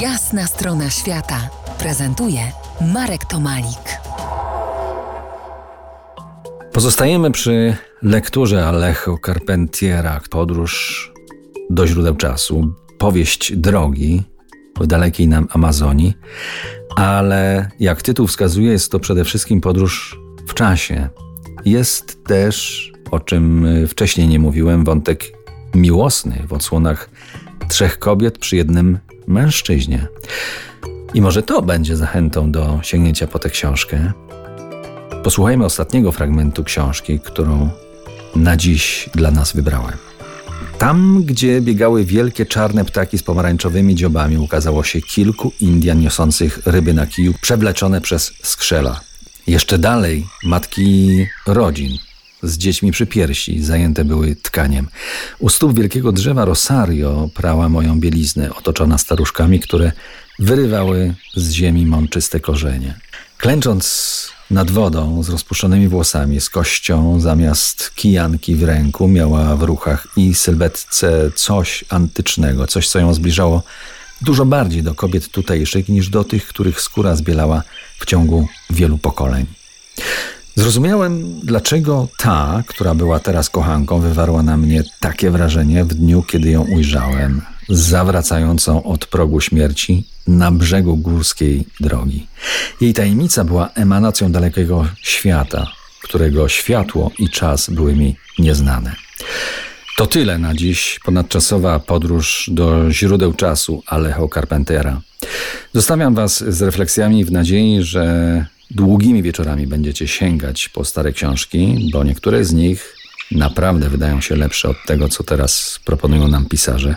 Jasna strona świata prezentuje Marek Tomalik. Pozostajemy przy lekturze Alejo Carpentiera Podróż do źródeł czasu, powieść drogi w dalekiej nam Amazonii, ale jak tytuł wskazuje, jest to przede wszystkim podróż w czasie. Jest też, o czym wcześniej nie mówiłem, wątek miłosny w odsłonach trzech kobiet przy jednym mężczyźnie. I może to będzie zachętą do sięgnięcia po tę książkę. Posłuchajmy ostatniego fragmentu książki, którą na dziś dla nas wybrałem. Tam, gdzie biegały wielkie czarne ptaki z pomarańczowymi dziobami, ukazało się kilku Indian niosących ryby na kiju, przewleczone przez skrzela. Jeszcze dalej matki rodzin z dziećmi przy piersi zajęte były tkaniem. U stóp wielkiego drzewa Rosario prała moją bieliznę, otoczona staruszkami, które wyrywały z ziemi mączyste korzenie. Klęcząc nad wodą z rozpuszczonymi włosami, z kością zamiast kijanki w ręku, miała w ruchach i sylwetce coś antycznego, coś, co ją zbliżało dużo bardziej do kobiet tutejszych niż do tych, których skóra zbielała w ciągu wielu pokoleń. Zrozumiałem, dlaczego ta, która była teraz kochanką, wywarła na mnie takie wrażenie w dniu, kiedy ją ujrzałem, zawracającą od progu śmierci na brzegu górskiej drogi. Jej tajemnica była emanacją dalekiego świata, którego światło i czas były mi nieznane. To tyle na dziś. Ponadczasowa podróż do źródeł czasu Alejo Carpentera. Zostawiam Was z refleksjami w nadziei, że długimi wieczorami będziecie sięgać po stare książki, bo niektóre z nich naprawdę wydają się lepsze od tego, co teraz proponują nam pisarze,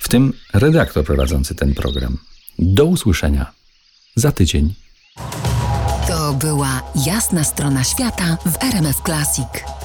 w tym redaktor prowadzący ten program. Do usłyszenia za tydzień. To była jasna strona świata w RMF Classic.